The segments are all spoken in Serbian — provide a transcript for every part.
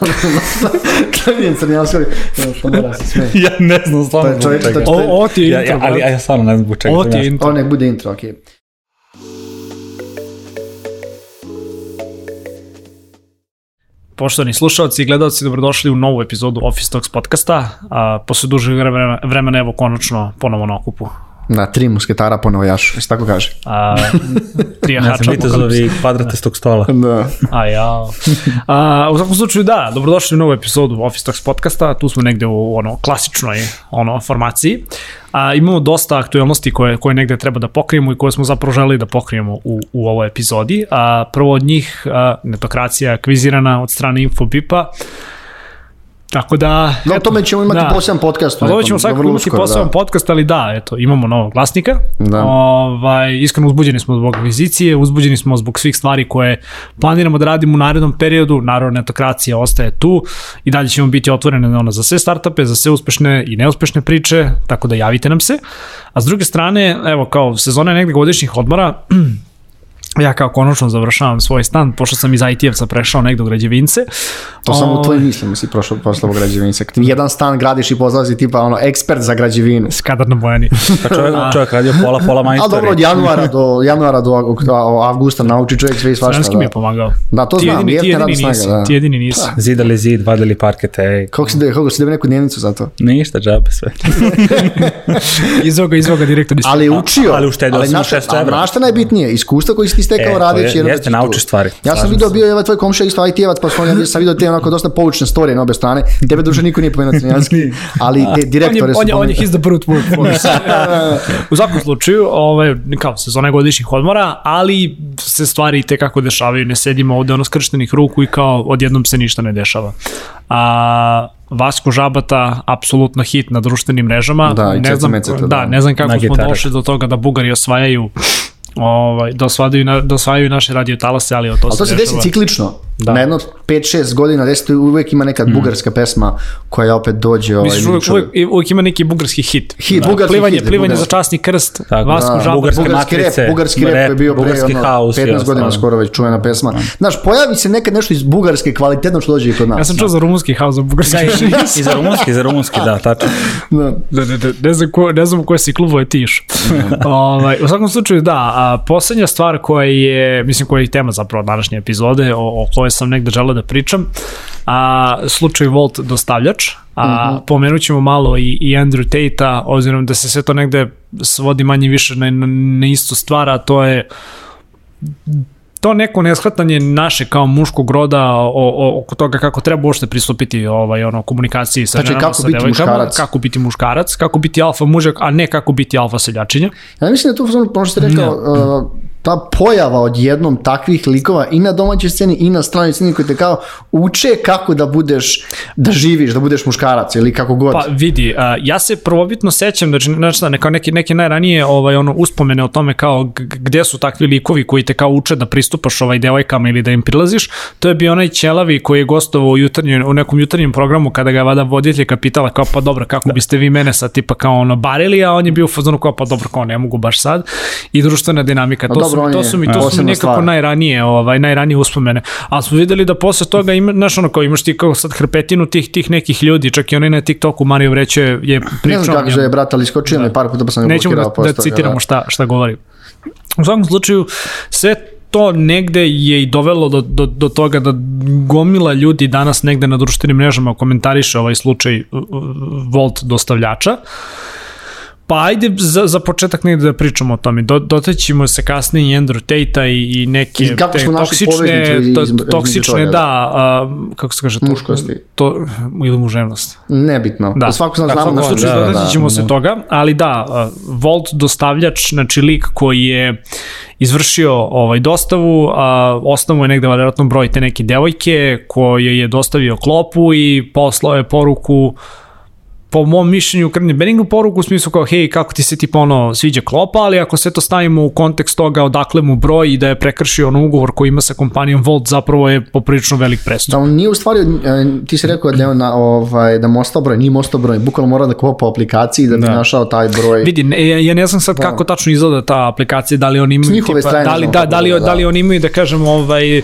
Klavljen crnjaskovi. Što mora se smije. ja ne znam stvarno zbog čovječe, čega. O, ovo ti je Ja, intro, ja, ali ja stvarno ne znam zbog čega. Ovo sam ti je intro. Ovo nek bude intro, okej. Poštovani slušalci i gledalci, dobrodošli u novu epizodu Office Talks podcasta. A, posle dužeg vremena, vremena, evo konačno ponovo na okupu. Na tri musketara po novojašu, se tako kaže. A, tri Ja jahača vitezovi kvadratestog stola. Da. A ja. A, u svakom slučaju da, dobrodošli u novu epizodu Office Talks podcasta, tu smo negde u ono klasičnoj ono formaciji. A, imamo dosta aktualnosti koje, koje negde treba da pokrijemo i koje smo zapravo želeli da pokrijemo u, u ovoj epizodi. A, prvo od njih, a, netokracija kvizirana od strane Infobipa. Tako da... No, o tome ćemo imati da. poseban podcast. Pa nekom, ovo ćemo svakako vrlo imati uskoro, poseban da. podcast, ali da, eto, imamo novog glasnika. Da. Ovaj, iskreno uzbuđeni smo zbog akvizicije, uzbuđeni smo zbog svih stvari koje planiramo da radimo u narednom periodu, naravno netokracija ostaje tu i dalje ćemo biti otvorene ona za sve startupe, za sve uspešne i neuspešne priče, tako da javite nam se. A s druge strane, evo kao sezona negde godišnjih odmora, ja kao konačno završavam svoj stan, pošto sam iz IT-evca prešao negde u građevince. To samo u Ovaj, tvojim mislima si prošao posle ovog građevinca. Kad ti jedan stan gradiš i pozlazi tipa ono ekspert za građevinu. Skadar na Bojani. Pa čovjek, čovjek radio pola, pola Ali majstori. dobro, od januara do, januara do avgusta nauči čovjek sve i svašta. Svenski mi je Da. pomagao. Da, to ti znam, jedini, ti jedini radna nisi, snaga, da. ti jedini nisi. Zidali zid, vadili parkete, ej. Kako si da kako si da neku dnevnicu za to? Ništa, džabe sve. Izvao ga, izvao ga direktor Ali učio. ali uštedeo sam znaš- 600 a evra. Znaš šta najbitnije? Iskustvo koji si ti stekao E, radeći. je- jer jeste, naučiš stvari. Ja sam video, bio je ovaj tvoj komšija isto IT-evac, pa sam, ja sam video te onako dosta poučne storije na obe strane. Tebe duže niko nije pomenuo crnjanski, ali te on je, direktore su on je, on je his the brute word. U svakom slučaju, ovaj, kao sezona godišnjih odmora, ali se stvari te kako dešavaju, ne sedimo ovde ono skrštenih ruku i kao odjednom se ništa ne dešava. A, Vasko Žabata, apsolutno hit na društvenim mrežama. Da, ne znam, Cecimeceta, da, da. ne znam kako Na smo gitarak. došli do toga da Bugari osvajaju ovaj, da osvajaju, na, da osvajaju naše radio talase, ali to Ali to se desi ciklično. Da. Na jedno 5-6 godina desi uvek ima neka bugarska pesma koja opet dođe ovaj, Misliš, uvijek, čuje. uvijek, uvijek ima neki bugarski hit. Hit, bugarski plivanje, hit, plivanje bugarski. za časni krst, Tako, Vasko Da, Žabata. bugarske bugarski rep, matrice, bugarski rep rep, je bio pre ono, i 15 godina ostalo. skoro već čuvena pesma. Znaš, pojavi se nekad nešto iz bugarske kvalitetno što dođe i kod nas. Ja sam čuo za rumunski haos, za bugarski Da, i, i za rumunski, za rumunski, da, tačno. Da. Ne, ne, ne, ne, znam ko, ne znam u koje si klubove ti iš. ovaj, u svakom slučaju, da, a, poslednja stvar koja je, mislim koja je tema zapravo današnje epizode, o, o kojoj sam negde želeo da pričam, a, slučaj Volt dostavljač, a uh -huh. pomenut ćemo malo i, i Andrew Tate-a, obzirom da se sve to negde svodi manje više na, na, na istu stvar, a to je to neko neshvatanje naše kao muškog roda o, o, oko toga kako treba uopšte pristupiti ovaj ono komunikaciji sa Znači, ženama, kako sa biti devojkama, muškarac. kako biti muškarac, kako biti alfa mužak, a ne kako biti alfa seljačinja. Ja mislim da tu ono što ste rekao, ta pojava od jednom takvih likova i na domaćoj sceni i na stranoj sceni koji te kao uče kako da budeš, da živiš, da budeš muškarac ili kako god. Pa vidi, a, ja se prvobitno sećam, znači, znači neka, neke, neke najranije ovaj, ono, uspomene o tome kao gde su takvi likovi koji te kao uče da pristupaš ovaj devojkama ili da im prilaziš, to je bio onaj ćelavi koji je gostovao u, jutarnju, u nekom jutarnjem programu kada ga je vada voditeljka pitala kao pa dobro, kako biste vi mene sad tipa kao ono barili, a on je bio u fazonu kao pa dobro, kao ne mogu baš sad. I društvena dinamika, to, dobro, su, to je su mi, to su mi nekako stvar. najranije, ovaj, najranije uspomene, ali smo videli da posle toga ima, znaš ono kao imaš ti kao sad hrpetinu tih, tih nekih ljudi, čak i onaj na TikToku Mario Vreće je ne pričao. znam kako njemu. brat, ali iskočio me par puta pa sam ga Nećemo da, da citiramo šta, šta govori. U svakom slučaju, sve to negde je i dovelo do, do, do toga da gomila ljudi danas negde na društvenim mrežama komentariše ovaj slučaj uh, uh, Volt dostavljača. Pa ajde za, za početak negde da pričamo o tome. Do, dotaćemo se kasnije i Andrew Tate-a i, i neke I kako te smo našli toksične, iz- to, toksične, toga, da, a, kako se kaže, to, Muškosti. to, ili muževnost. Nebitno. Da, Svako sam Tako, znamo u na svakom slučaju da, dotaći da, ćemo se toga, ali da, uh, Volt dostavljač, znači lik koji je izvršio ovaj dostavu, a osnovu je negde vjerojatno broj te neke devojke koje je dostavio klopu i poslao je poruku po mom mišljenju krene benignu poruku u smislu kao hej kako ti se tipa ono sviđa klopa, ali ako sve to stavimo u kontekst toga odakle mu broj i da je prekršio ono ugovor koji ima sa kompanijom Volt zapravo je poprilično velik prestup. Da on nije u stvari, e, ti si rekao da je on na, ovaj, da mu ostao broj, nije mu ostao broj, bukvalno mora da kopa po aplikaciji da bi Da. našao taj broj. Vidi, ne, ja, ja ne znam sad kako tačno izgleda ta aplikacija, da li oni imaju tipa, strane da li, da, kako da, li, izgleda, da li da. oni imaju da kažem ovaj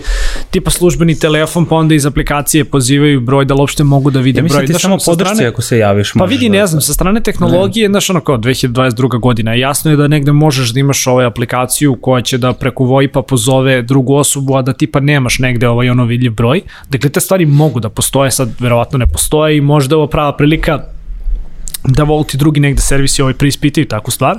tipa službeni telefon pa onda iz aplikacije pozivaju broj da li uopšte mogu da vide Ja mislim broj. ti Znaš, samo ono, sa podršci ako se javiš. Pa vidi, da- ne znam, sa strane tehnologije, znaš ono kao 2022. godina, jasno je da negde možeš da imaš ovaj aplikaciju koja će da preko VoIP-a pozove drugu osobu, a da tipa nemaš negde ovaj ono vidljiv broj. Dakle, te stvari mogu da postoje, sad verovatno ne postoje i možda je ovo prava prilika da Volt i drugi negde servisi ovaj preispitaju takvu stvar,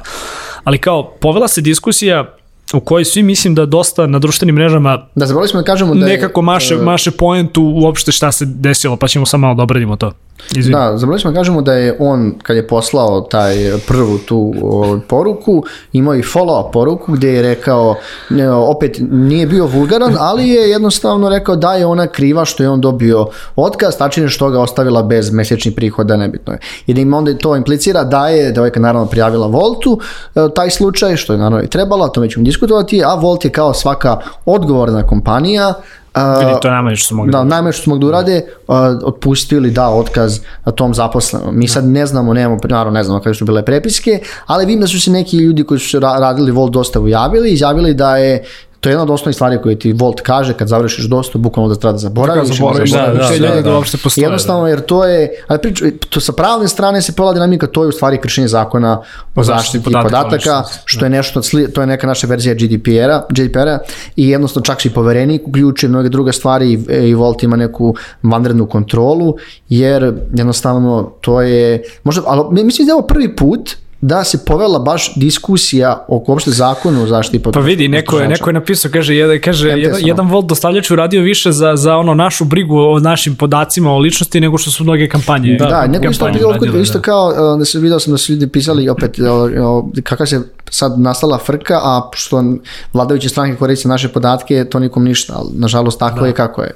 ali kao povela se diskusija u kojoj svi mislim da dosta na društvenim mrežama Da, zaboravili smo da kažemo da je... nekako maše, e, maše poentu uopšte šta se desilo, pa ćemo samo malo da obradimo to. Izvini. Da, zaboravili da kažemo da je on, kad je poslao taj prvu tu o, poruku, imao i follow-up poruku gde je rekao, ne, opet nije bio vulgaran, ali je jednostavno rekao da je ona kriva što je on dobio otkaz, tačnije što ga ostavila bez mesečnih prihoda, nebitno je. I da im onda to implicira da je devojka naravno prijavila Voltu e, taj slučaj, što je naravno i trebalo, o tome ćemo diskutovati, a Volt je kao svaka odgovorna kompanija, Vidi, to je najmanje što su mogli. Da, najmanje što smo mogli da urade, a, otpustio ili dao otkaz na tom zaposlenom. Mi sad ne znamo, nemamo, naravno ne znamo kada su bile prepiske, ali vidim da su se neki ljudi koji su radili Volt dostavu javili, izjavili da je To je jedna od osnovnih stvari koje ti Volt kaže kad završiš dosta, bukvalno da treba da zaboraviš. Da zaboraviš, da, da, da, da, da, da, da, Jednostavno, jer to je, ali prič, to sa pravne strane se pola dinamika, to je u stvari kršenje zakona o zaštiti podataka, što je nešto, to je neka naša verzija GDPR-a, GDPR-a i jednostavno čak i poverenik uključuje mnoge druge stvari i, i Volt ima neku vanrednu kontrolu, jer jednostavno to je, možda, ali mislim da je ovo prvi put da se povela baš diskusija oko opšte zakona o zaštiti Pa podataka. vidi, neko je, neko je napisao, kaže, jedan, kaže jedan, jedan volt dostavljač uradio više za, za ono našu brigu o našim podacima o ličnosti nego što su mnoge kampanje. Da, da neko isto, kampanje isto, uradile, isto da. kao, da se vidio sam da su ljudi pisali opet o, o, kakva se sad nastala frka, a što vladajuće stranke koriste naše podatke, to nikom ništa, ali nažalost tako da. je kako je.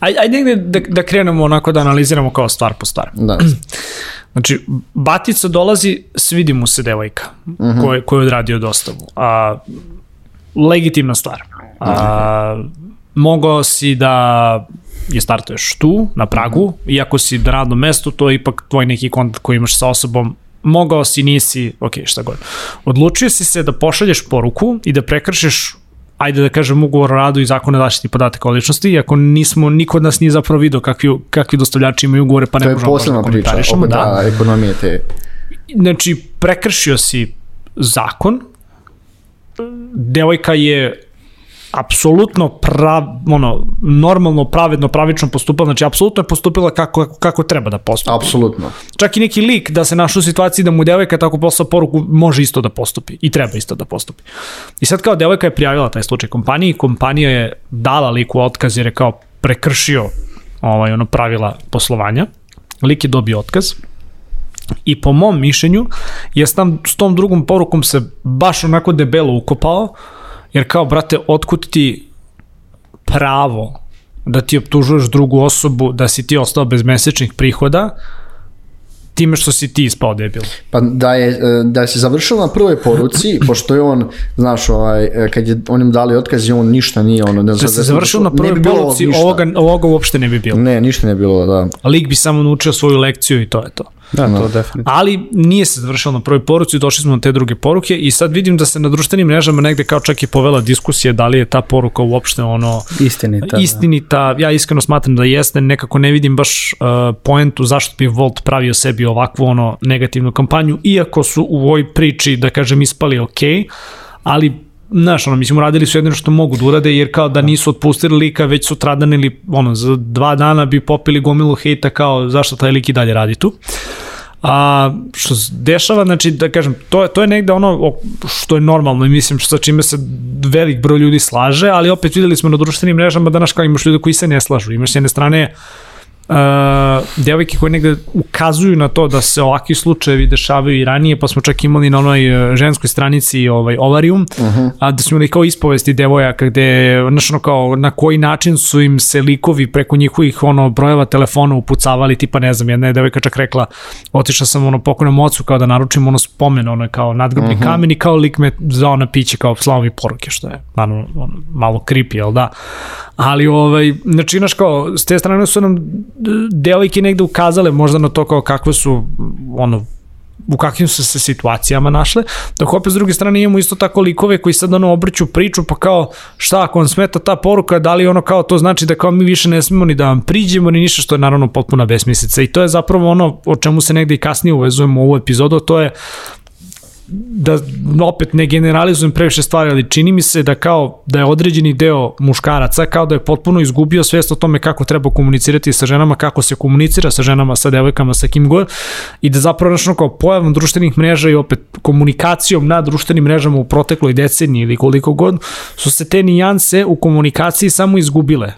Aj, aj negde da, da krenemo onako da analiziramo kao stvar po stvar. Da. Znači, Batica dolazi, svidi mu se devojka uh -huh. koji, koji je odradio dostavu. A, legitimna stvar. A, mogao si da je startuješ tu, na pragu, iako si na radnom mestu, to je ipak tvoj neki kontakt koji imaš sa osobom mogao si, nisi, ok, šta god. Odlučio si se da pošalješ poruku i da prekršiš ajde da kažem ugovor o radu i zakon o zaštiti podataka o ličnosti, iako nismo, niko od nas nije zapravo vidio kakvi, kakvi dostavljači imaju ugovore, pa To ne je možemo da posebna priča, komentarišemo. opet da, ekonomije te. Znači, prekršio si zakon, devojka je apsolutno prav, ono, normalno, pravedno, pravično postupila, znači apsolutno je postupila kako, kako treba da postupi. Apsolutno. Čak i neki lik da se našao u situaciji da mu devojka tako posla poruku može isto da postupi i treba isto da postupi. I sad kao devojka je prijavila taj slučaj kompaniji, kompanija je dala liku otkaz jer je kao prekršio ovaj, ono pravila poslovanja. Lik je dobio otkaz. I po mom mišljenju, je s, tam, s tom drugom porukom se baš onako debelo ukopao, jer kao, brate, otkud ti pravo da ti optužuješ drugu osobu da si ti ostao bez mesečnih prihoda, time što si ti ispao debil. Pa da je, e, da je se završilo na prvoj poruci, pošto je on, znaš, ovaj, e, kad je onim dali otkaz i on ništa nije ono, ne znam, Da se završilo na prvoj bi poruci, ovoga, ovoga uopšte ne bi bilo. Ne, ništa ne bi bilo, da. Lik bi samo naučio svoju lekciju i to je to. Da, to definitivno. Ali nije se završilo na prvoj poruci, došli smo na te druge poruke i sad vidim da se na društvenim mrežama negde kao čak i povela diskusija da li je ta poruka uopšte ono Istinita. istinita, ja iskreno smatram da jeste, nekako ne vidim baš uh, poentu zašto bi Volt pravio sebi ovakvu ono negativnu kampanju, iako su u ovoj priči, da kažem, ispali ok, ali Znaš, ono, mislim, uradili su jedino što mogu da urade, jer kao da nisu otpustili lika, već su tradan ili, ono, za dva dana bi popili gomilu hejta kao zašto taj lik i dalje radi tu. A što se dešava, znači da kažem, to je, to je negde ono što je normalno i mislim sa čime se velik broj ljudi slaže, ali opet videli smo na društvenim mrežama da naš kao imaš ljudi koji se ne slažu. Imaš s jedne strane uh, devojke koje negde ukazuju na to da se ovakvi slučajevi dešavaju i ranije, pa smo čak imali na onoj e, ženskoj stranici ovaj, Ovarium, uh -huh. a da smo imali kao ispovesti devojaka gde, znaš, ono kao, na koji način su im se likovi preko njihovih ono, brojeva telefona upucavali, tipa ne znam, jedna je devojka čak rekla, otišla sam ono pokojnom ocu kao da naručim ono spomen, ono kao nadgrobni uh -huh. kamen i kao lik me zvao na piće kao slavo mi poruke, što je naravno ono, malo creepy, jel da? Ali, ovaj, znači, znaš, kao, s te strane su nam devojke negde ukazale možda na to kao kakve su, ono, u kakvim su se situacijama našle, dok opet s druge strane imamo isto tako likove koji sad ono obrću priču, pa kao šta ako vam smeta ta poruka, da li ono kao to znači da kao mi više ne smemo ni da vam priđemo ni ništa što je naravno potpuna besmislica. I to je zapravo ono o čemu se negde i kasnije uvezujemo u ovu epizodu, to je da opet ne generalizujem previše stvari, ali čini mi se da kao da je određeni deo muškaraca kao da je potpuno izgubio svest o tome kako treba komunicirati sa ženama, kako se komunicira sa ženama, sa devojkama, sa kim god i da zapravo našno kao pojavom društvenih mreža i opet komunikacijom na društvenim mrežama u protekloj deceniji ili koliko god su se te nijanse u komunikaciji samo izgubile.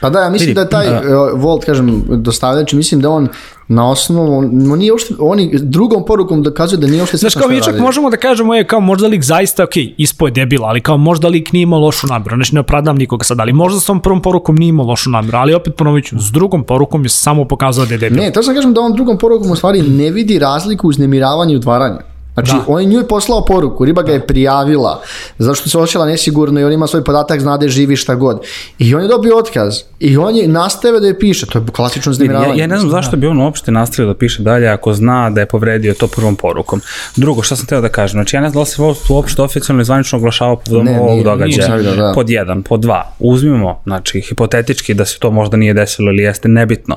Pa da, ja mislim Vidi, da je taj da. Volt, kažem, dostavljač, mislim da on na osnovu, on nije uopšte, oni drugom porukom dokazuje da nije uopšte Znaš, kao mi čak možemo da kažemo, je, kao možda lik zaista, ok, ispo je debila, ali kao možda lik nije imao lošu namjeru, znači ne opravdam nikoga sad, ali možda s tom prvom porukom nije imao lošu namjeru, ali opet ponovit ću, s drugom porukom je samo pokazao da je debil. Ne, to sam kažem da on drugom porukom u stvari ne vidi razliku u uznemiravanja i udvaranja. Znači, da. on je njoj poslao poruku, riba ga je prijavila, zato što se osjećala nesigurno i on ima svoj podatak, zna da živi šta god. I on je dobio otkaz. I on je nastave da je piše, to je klasično znemiravanje. Ja, ja ne znam zašto bi on uopšte nastavio da piše dalje ako zna da je povredio to prvom porukom. Drugo, šta sam teo da kažem, znači ja ne znam da se uopšte oficijalno i zvanično oglašavao povodom ovog događaja. Nije, da. Pod jedan, pod dva, uzmimo, znači, hipotetički da se to možda nije desilo ili jeste, nebitno.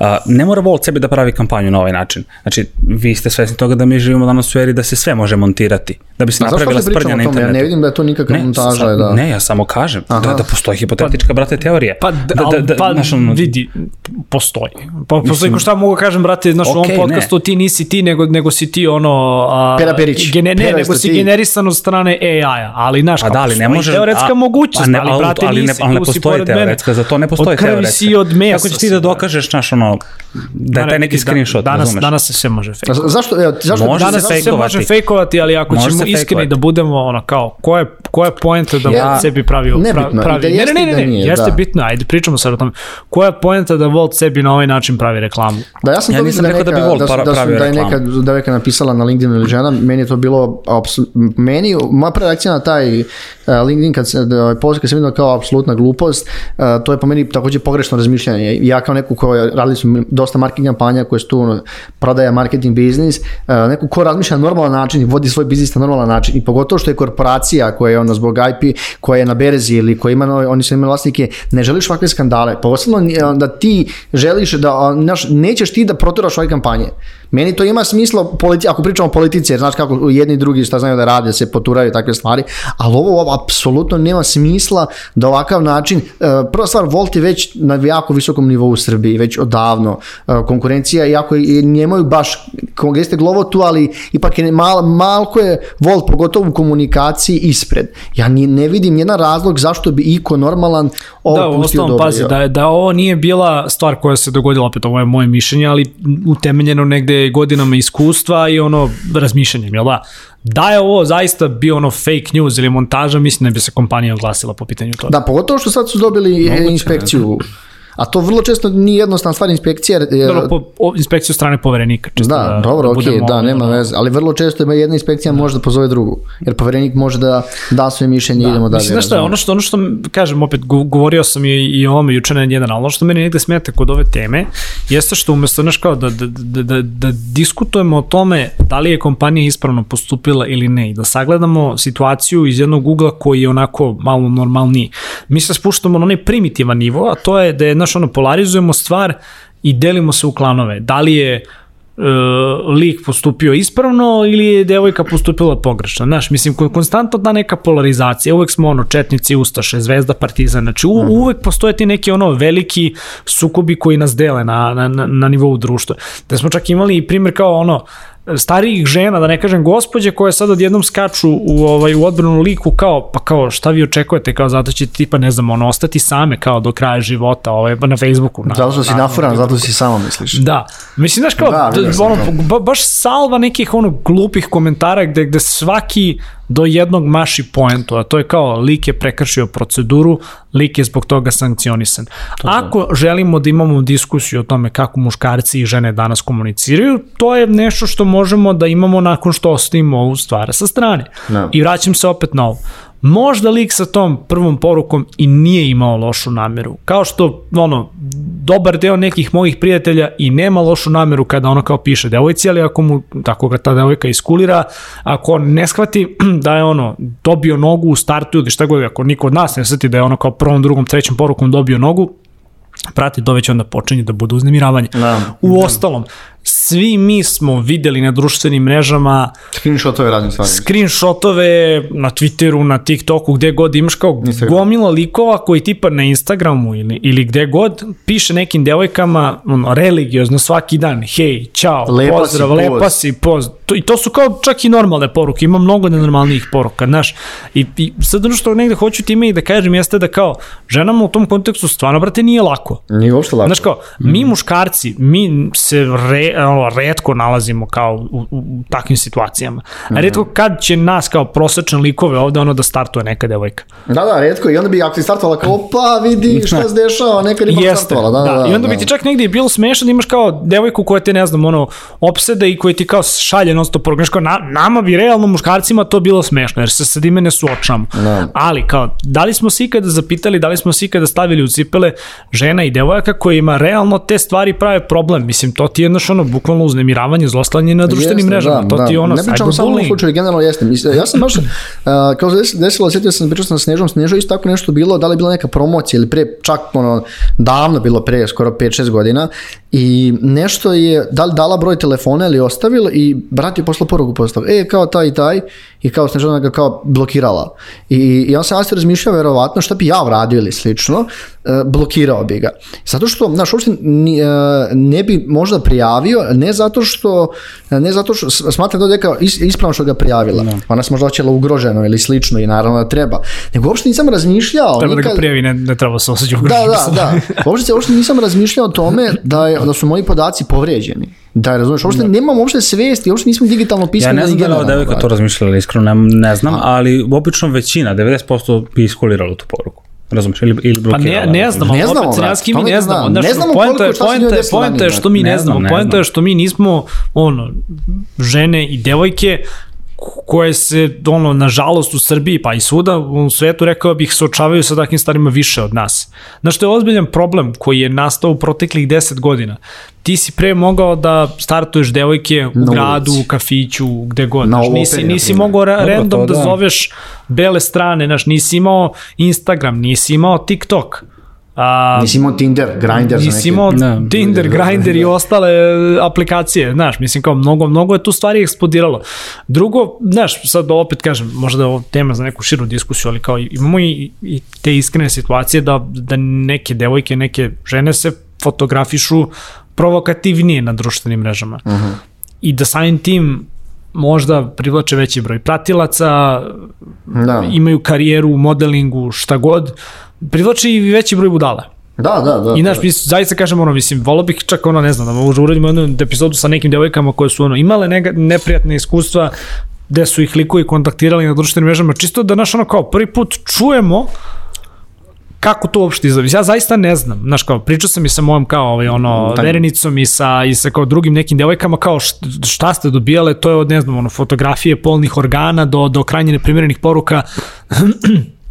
Uh, ne mora Volt sebi da pravi kampanju na ovaj način. Znači, vi ste svesni toga da mi živimo danas u eri da se sve može montirati, da bi se napravila sprdnja na internetu. Ja ne vidim da je to nikakva ne, montaža. Sa, da. Ne, ja samo kažem da, da postoji hipotetička, pa, brate, teorija. Pa, da, da, da, pa naš, on, vidi, postoji. Pa, postoji ko šta mogu kažem, brate, znaš, okay, u ovom podcastu ne. ti nisi ti, nego, nego si ti ono... A, Pera Perić. Gene, ne, nego si ti. generisan od strane AI-a, ali znaš, pa, da, ali ne može, teoretska mogućnost, ne, ali, brate, ali, nisi, ali ne postoji teoretska, za to ne postoji teoretska. Od krvi si od mesa. Kako ćeš ti da dokažeš, znaš, ono, da je taj neki screenshot, danas, danas se sve može fejkovati. Zašto, zašto može danas se sve može fejkovati, ali ako Može ćemo iskreni da budemo ono kao, ko je, ko je poenta da ja, sebi pravi, nebitno, pravi, da ne, ne, ne, ne, ne, jeste da. bitno, ajde pričamo sad o tome, koja je poenta da Volt sebi na ovaj način pravi reklamu? Da, ja sam ja to nisam da rekao da bi Volt da, da, da, da je neka devojka napisala na LinkedIn ili žena, meni je to bilo, meni, moja prva reakcija na taj uh, LinkedIn kad se, da, post kad sam vidio kao apsolutna glupost, uh, to je po meni takođe pogrešno razmišljanje. Ja kao neku ko radili su dosta marketing kampanja koje su tu prodaja marketing biznis, uh, neku ko razmišlja normalan način i vodi svoj biznis na normalan način i pogotovo što je korporacija koja je ono zbog IP, koja je na berzi ili koja ima, oni su imali vlasnike, ne želiš ovakve skandale, posebno da ti želiš da, nećeš ti da proturaš ove kampanje. Meni to ima smisla, politi, ako pričamo o politici, jer znaš kako jedni i drugi šta znaju da rade, se poturaju takve stvari, ali ovo, ovo apsolutno nema smisla da ovakav način, e, prva stvar, Volt je već na jako visokom nivou u Srbiji, već odavno, e, konkurencija, iako nemaju baš, gdje ste glovo tu, ali ipak je mal, malko je Volt, pogotovo u komunikaciji, ispred. Ja ni, ne vidim jedan razlog zašto bi iko normalan ovo da, pustio dobro. Da, pazi, da, da ovo nije bila stvar koja se dogodila, opet ovo je moje mišljenje, ali utemeljeno negde godinama iskustva i ono razmišljanjem, jel da? Da je ovo zaista bio ono fake news ili montaža, mislim da bi se kompanija oglasila po pitanju toga. Da, pogotovo što sad su dobili Moguće, inspekciju. Ne, A to vrlo često nije jednostavna stvar inspekcija. Jer, dobro, po, o, inspekciju strane poverenika. Čisto da, da, dobro, da ok, da, nema veze. Ali vrlo često ima jedna inspekcija da. može da pozove drugu. Jer poverenik može da da svoje mišljenje da. idemo dalje. Mislim, znaš je, ono što, ono što, kažem, opet, govorio sam i, i o ovome juče na jedan, ali ono što meni negde smeta kod ove teme, jeste što umesto, znaš kao, da, da, da, da, da diskutujemo o tome da li je kompanija ispravno postupila ili ne i da sagledamo situaciju iz jednog ugla koji je onako malo normalniji. Mi se spuštamo na onaj primitivan nivo, a to je da je znaš, ono, polarizujemo stvar i delimo se u klanove. Da li je e, lik postupio ispravno ili je devojka postupila pogrešno. Znaš, mislim, konstantno da neka polarizacija, uvek smo ono, četnici, ustaše, zvezda, partizan, znači u, mhm. uvek postoje ti neki ono veliki sukobi koji nas dele na, na, na, na nivou društva. Da smo čak imali i primjer kao ono, starijih žena, da ne kažem gospođe, koje sad odjednom skaču u, ovaj, u odbranu liku kao, pa kao šta vi očekujete, kao zato će tipa, ne znam, ono, ostati same kao do kraja života ovaj, na Facebooku. Na, zato što si nafuran, zato si samo misliš. Da. Mislim, znaš kao, da, da, ono, ba, baš salva nekih ono glupih komentara gde, gde svaki do jednog maši poentu, a to je kao lik je prekršio proceduru, lik je zbog toga sankcionisan. To Ako želimo da imamo diskusiju o tome kako muškarci i žene danas komuniciraju, to je nešto što možemo da imamo nakon što ostavimo ovu stvar sa strane. No. Da. I vraćam se opet na ovo. Možda lik sa tom prvom porukom i nije imao lošu nameru. Kao što, ono, dobar deo nekih mojih prijatelja i nema lošu nameru kada ono kao piše devojci, ali ako mu, tako ga ta devojka iskulira, ako ne shvati da je ono dobio nogu u startu ili šta god, ako niko od nas ne shvati da je ono kao prvom, drugom, trećom porukom dobio nogu, prati to već onda počinje da bude uznemiravanje. Da, u ostalom, svi mi smo videli na društvenim mrežama screenshotove raznih stvari. Screenshotove na Twitteru, na TikToku, gde god imaš kao Instagram. gomila likova koji tipa na Instagramu ili, ili gde god piše nekim devojkama ono, religiozno svaki dan, hej, čao, lepa pozdrav, si, lepa poz. si, poz. To, I to su kao čak i normalne poruke, ima mnogo nenormalnijih poruka, znaš. I, i sad ono što negde hoću time i da kažem jeste da kao ženama u tom kontekstu stvarno, brate, nije lako. Nije uopšte lako. Znaš kao, mi muškarci, mi se re, ono, redko nalazimo kao u, u, u takvim situacijama. A mm -hmm. redko kad će nas kao prosečne likove ovde ono da startuje neka devojka. Da, da, redko i onda bi ako ti startovala kao pa vidi šta se dešava, neka riba Jeste, startovala. Da, da, da, I onda da. bi ti čak negdje bilo smešno da imaš kao devojku koja te ne znam ono opsede i koja ti kao šalje non stop poruka. Kao, na, nama bi realno muškarcima to bilo smešno jer se sad ime ne suočamo. Da. Ali kao da li smo se ikada zapitali, da li smo se ikada stavili u cipele žena i devojaka kojima realno te stvari prave problem. Mislim to ti je jedno ono bukvalno uznemiravanje, zlostavljanje na društvenim mrežama. Da, to da. ti ono Ne pričamo samo u slučaju, generalno jeste. Ja sam baš, uh, kao se desilo, sjetio sam, pričao sam sa Snežom, Snežo isto tako nešto bilo, da li je bila neka promocija ili pre, čak ono, davno bilo pre, skoro 5-6 godina, i nešto je, da li dala broj telefona ili ostavila i brat je poslao poruku postav, e, kao taj i taj, i kao Snežana ga kao blokirala. I, i on sam se razmišljao verovatno šta bi ja uradio ili slično, e, blokirao bi ga. Zato što, znaš, uopšte ne bi možda prijavio, ne zato što, ne zato što smatram da je kao ispravno što ga prijavila. No. Ona se možda oćela ugroženo ili slično i naravno da treba. Nego uopšte nisam razmišljao. Treba nikad... da ga prijavi, ne, ne treba se osjećati ugroženo. Da, da, da. Uopšte, uopšte nisam razmišljao o tome da, je, da su moji podaci povrijeđeni. Da, razumeš, uopšte da. nemam uopšte svesti, uopšte nismo digitalno pismeni. Ja ne znam da li devojka to razmišljala, iskreno ne, ne znam, ali obično većina, 90% bi iskuliralo tu poruku. Razumeš, ili, ili blokirala. Pa ne, ne znamo, ne znamo, opet, opet, mi ne znamo. Znaš, ne znamo poenta je, poenta je, poenta je što mi ne, znamo, poenta je što mi nismo, ono, žene i devojke koje se, ono, nažalost u Srbiji, pa i svuda u svetu, rekao bih, se očavaju sa takvim stvarima više od nas. Znaš, to je ozbiljan problem koji je nastao u proteklih 10 godina. Ti si pre mogao da startuješ devojke u Na gradu, ulici. u kafiću, gde god. Na znaš, nisi, nisi mogao ra random to, da. da zoveš bele strane, znaš, nisi imao Instagram, nisi imao TikTok A, nisi imao Tinder, Grindr Nisi imao ne, Tinder, Grindr i ostale aplikacije, znaš, mislim kao mnogo, mnogo je tu stvari eksplodiralo. Drugo, znaš, sad opet kažem, možda je ovo tema za neku širu diskusiju, ali kao imamo i, i te iskrene situacije da, da neke devojke, neke žene se fotografišu provokativnije na društvenim mrežama. Uh mhm. -huh. I da samim tim možda privlače veći broj pratilaca, da. imaju karijeru u modelingu, šta god, privlači i veći broj budala. Da, da, da. I naš, da. zaista kažem, ono, mislim, volao bih čak, ono, ne znam, da možda uradimo jednu epizodu sa nekim devojkama koje su, ono, imale nega, neprijatne iskustva, gde su ih likovi kontaktirali na društvenim mrežama, čisto da, naš, ono, kao, prvi put čujemo kako to uopšte izgleda. Ja zaista ne znam. Znaš, kao, pričao sam i sa mojom kao ovaj, ono, Taj. verenicom i sa, i sa kao drugim nekim devojkama, kao šta ste dobijale, to je od, ne znam, ono, fotografije polnih organa do, do krajnje neprimjerenih poruka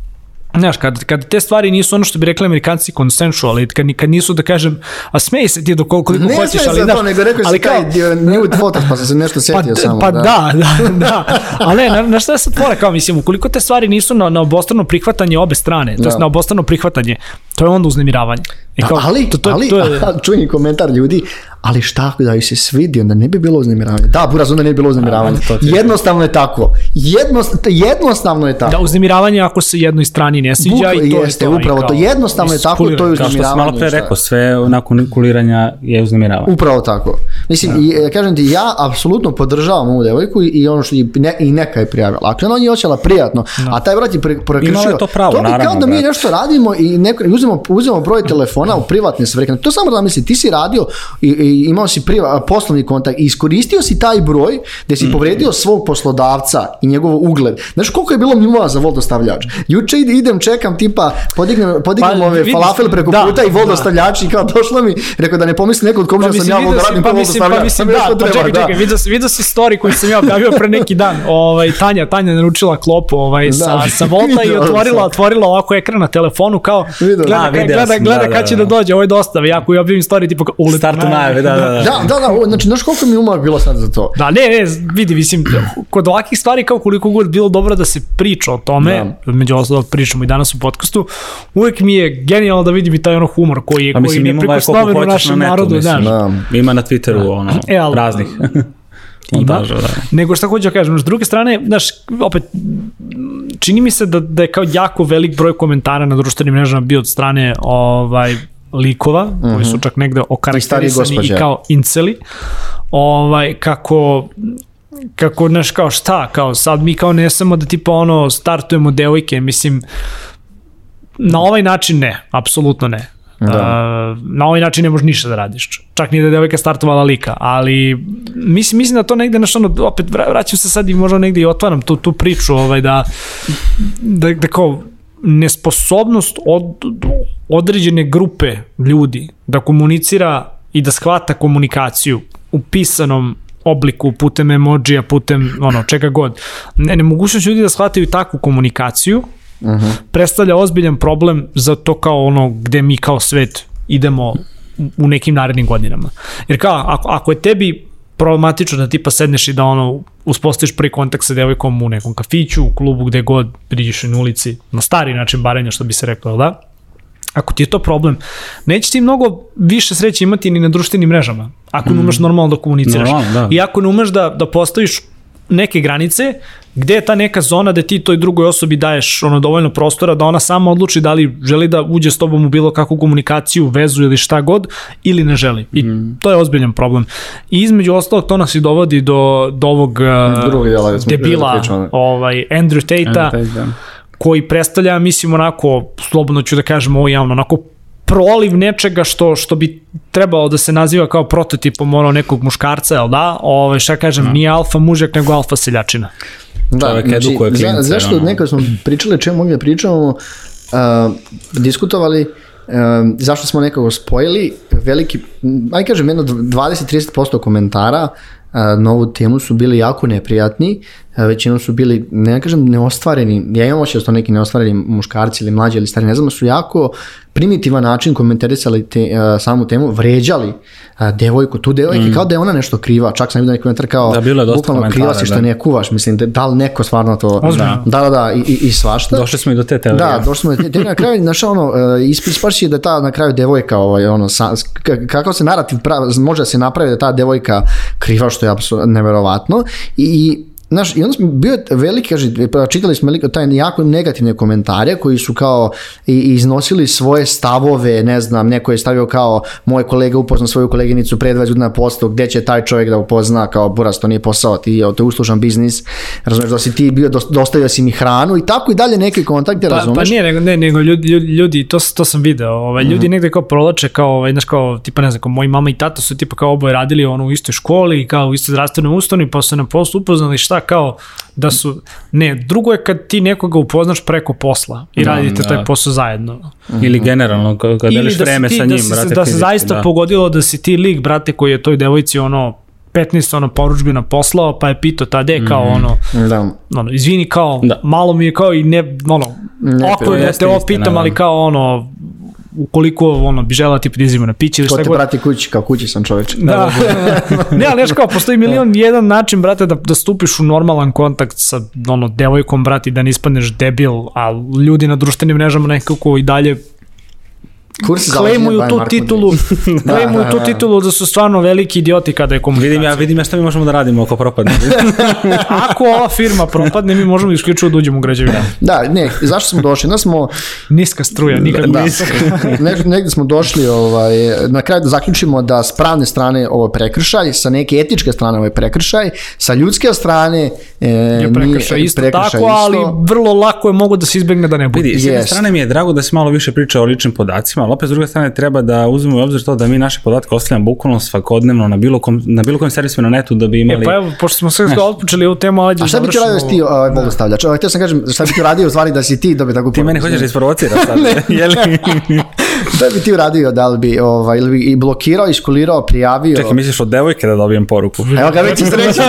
Znaš, kad, kad te stvari nisu ono što bi rekli amerikanci consensual, kad, kad nisu da kažem, a smej se ti do koliko ne hoćeš, ali znaš, nego rekao ali kao, nude photos, pa sam se nešto setio pa, samo. Pa da, da, da, da. ali ne, na, na šta se tvore, kao mislim, ukoliko te stvari nisu na, na obostrano prihvatanje obe strane, to je da. na obostrano prihvatanje, to je onda uznemiravanje. I kao, ali, to, to, ali, to je... čujni komentar ljudi, ali šta da joj se svidi, onda ne bi bilo uznemiravanje. Da, buraz, onda ne bi bilo uznemiravanje. Jednostavno je tako. Jednost, jednostavno je tako. Da, uznemiravanje ako se jednoj strani ne sviđa Bukle, i to jeste, je to. upravo to. Jednostavno je tako, to je uznemiravanje. Kao što sam malo pre rekao, sve nakon kuliranja je uznemiravanje. Upravo tako. Mislim, da. i, e, kažem ti, ja apsolutno podržavam ovu devojku i, i ono što i, ne, i neka je prijavila. Ako ona je osjećala prijatno, no. a taj brat je prekršio. je to pravo, to naravno. kao da mi nešto radimo i neko, uzmemo, uzmemo broj telefona u privatne svrhe. To samo da misli, ti si radio i, i imao si priva, poslovni kontakt i iskoristio si taj broj gde si mm. povredio svog poslodavca i njegov ugled. Znaš koliko je bilo mimova za vodostavljač? Juče idem, čekam, tipa, podignem, podignem pa, ove falafel preko da, puta i vodostavljač da. i kao došlo mi, rekao da ne pomisli neko od koga pa, sam ja mogu da radim pa, mislim, pa, mislim, da, pa, čekaj, čekaj, vidio, vidio si story koji sam ja objavio pre neki dan. Ovaj, Tanja, Tanja naručila klopu ovaj, da. sa, sa Volta i otvorila, otvorila ovako ekran na telefonu kao gleda, da, gleda, gleda da, će da, da dođe, ovo je dostave. Ja koji objavim story tipa kao ulet. Startu najave, da, da, da. Da, da, da, znači, znaš koliko mi umak bilo sad za to? Da, ne, ne, vidi, mislim, kod ovakih stvari kao koliko god bilo dobro da se priča o tome, da. među ostalog pričamo i danas u podcastu, uvek mi je genijalno da vidim i taj ono humor koji je, koji je neprikosnoven u našem narodu. Da. da. Ima na Twitteru ono, e, raznih. Ima, da. nego šta hoću da kažem, s druge strane, znaš, opet, čini mi se da, da je kao jako velik broj komentara na društvenim mrežama bio od strane ovaj, likova, mm -hmm. koji su mhm. čak negde okarakterisani i, i kao inceli, ovaj, kako kako, znaš, kao šta, kao sad mi kao ne samo da tipa ono startujemo devojke, mislim, na ovaj način ne, apsolutno ne. Da. Uh, na ovaj način ne možeš ništa da radiš. Čak ni da je devojka startovala lika, ali mislim, mislim da to negde, znaš, ono, opet vraćam se sad i možda negde i otvaram tu, tu priču, ovaj, da, da, da kao nesposobnost od, određene grupe ljudi da komunicira i da shvata komunikaciju u pisanom obliku, putem emojija, putem ono, čega god. Ne, nemogućnost ljudi da shvataju takvu komunikaciju uh. -huh. predstavlja ozbiljan problem za to kao ono gde mi kao svet idemo u nekim narednim godinama. Jer kao, ako, ako je tebi problematično da tipa sedneš i da ono uspostaviš prvi kontakt sa devojkom u nekom kafiću, u klubu, gde god priđeš na ulici, na stari način barenja što bi se reklo, da? Ako ti je to problem, neće ti mnogo više sreće imati ni na društvenim mrežama, ako mm. ne umeš normalno da komuniciraš. Normalno, da. I ako ne umeš da, da postaviš neke granice gde je ta neka zona da ti toj drugoj osobi daješ ono dovoljno prostora da ona sama odluči da li želi da uđe s tobom u bilo kakvu komunikaciju, vezu ili šta god ili ne želi. I mm. to je ozbiljan problem. I između ostalog to nas i dovodi do, do ovog uh, dela, debila ovaj, Andrew Tate-a Tate, da. koji predstavlja, mislim, onako, slobodno ću da kažem ovo javno, onako proliv nečega što što bi trebalo da se naziva kao prototipom ono nekog muškarca, jel da? Ove, šta kažem, no. nije alfa mužak, nego alfa seljačina. Da, Čovjek znači, edukuje klince. Za, zašto ono. nekad smo pričali čemu mogli da pričamo, uh, diskutovali, uh, zašto smo nekako spojili veliki, aj kažem, jedno 20-30% komentara uh, na ovu temu su bili jako neprijatni, većinom su bili, ne kažem neostvareni, ja imam oči da su neki neostvareni muškarci ili mlađi ili stari, ne znam, su jako primitivan način komentarisali te, uh, samu temu, vređali uh, devojku, tu devojke, mm. kao da je ona nešto kriva, čak sam vidio neki komentar kao, da, bilo je bukvalno kriva si što da. ne kuvaš, mislim, da, da li neko stvarno to, da, da, da, i, i, i svašta. Došli smo i do te teorije. Da, došli smo do te, te na kraju, znaš, ono, uh, ispaši da ta na kraju devojka, ovaj, ono, sa, kakav se narativ prav, može da se napravi da ta devojka kriva, što je apsolutno neverovatno, i, i Znaš, i onda smo bio veliki, kaže, pa čitali smo taj jako negativne komentare koji su kao i, iznosili svoje stavove, ne znam, neko je stavio kao moj kolega upozna svoju koleginicu pre 20 godina posto, gde će taj čovjek da upozna kao buras, to nije posao, ti, to je uslužan biznis, razumeš, da si ti bio, dostavio si mi hranu i tako i dalje neke kontakte, pa, razumeš? Pa nije, nego, ne, nego ljudi, ljudi to, to sam video, ovaj, ljudi mm. negde kao prolače, kao, ovaj, znaš, kao, tipa, ne znam, kao moji mama i tata su tipa kao oboje radili ono, u istoj školi, kao u istoj zdravstvenoj ustanovi, pa su na poslu upoznali šta kao da su, ne, drugo je kad ti nekoga upoznaš preko posla i da, radite da. taj posao zajedno. Ili generalno, kad deliš da vreme ti, sa njim, da si, brate, Da se zaista da. pogodilo da si ti lik, brate, koji je toj devojci ono 15 ono poručbina poslao, pa je pitao tade kao mm, ono, da. ono, izvini kao, da. malo mi je kao i ne, ono, ne, oko da te ovo pitam, ali kao ono, ukoliko ono, bi žela tipa da na piće ili šta god. To te prati kući, kao kući sam čoveč. Da, da. ne, ali znaš kao, postoji milion jedan način, brate, da, da stupiš u normalan kontakt sa ono, devojkom, brati, da ne ispadneš debil, a ljudi na društvenim mrežama nekako i dalje Kurs klejmuju tu titulu, klejmuju tu titulu da su stvarno veliki idioti kada je komunikacija. Vidim ja, vidim ja šta mi možemo da radimo ako propadne. ako ova firma propadne, mi možemo isključivo da uđemo u građevinu. Da, ne, zašto smo došli? Da smo... Niska struja, nikad da, niska. negde, negde smo došli, ovaj, na kraju da zaključimo da s pravne strane ovo je prekršaj, sa neke etičke strane ovo je prekršaj, sa ljudske strane e, je prekršaj isto prekršaj tako, isto. ali vrlo lako je mogu da se izbegne da ne bude. Vidi, s jedne strane mi je drago da se malo više priča o ličnim podacima, ali opet s druge strane treba da uzmemo u obzir to da mi naše podatke ostavljamo bukvalno svakodnevno na bilo kom, na bilo kom servisu na netu da bi imali... E, pa evo, pošto smo sve otpočeli ovu temu, ajde A šta bi ti radio da si ti ovaj, Bogu stavljač? Ovaj, htio sam kažem, šta bi ti radio u stvari da si ti bi tako Ti mene hoćeš da isprovociraš sad, jeli? šta bi ti uradio, da li bi, ovaj, ili bi i blokirao, iskulirao, prijavio? Čekaj, misliš od devojke da dobijem poruku? Evo ga, već je sreća,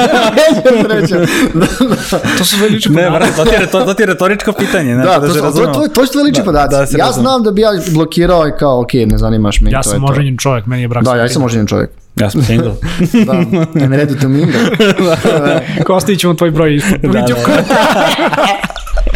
to su veliči podaci. Ne, to, ti je, to, to ti je retoričko pitanje. Ne, da, da, to, to, to, to su veliči da, podaci. Da, ja znam da bi ja blokirao i kao, ok, ne zanimaš me. Ja sam oženjen čovjek, meni je brak. Da, ja sam oženjen čovjek. Ja sam single. da, ne redu to mingle. Kostić ćemo tvoj broj ispod. Da, da.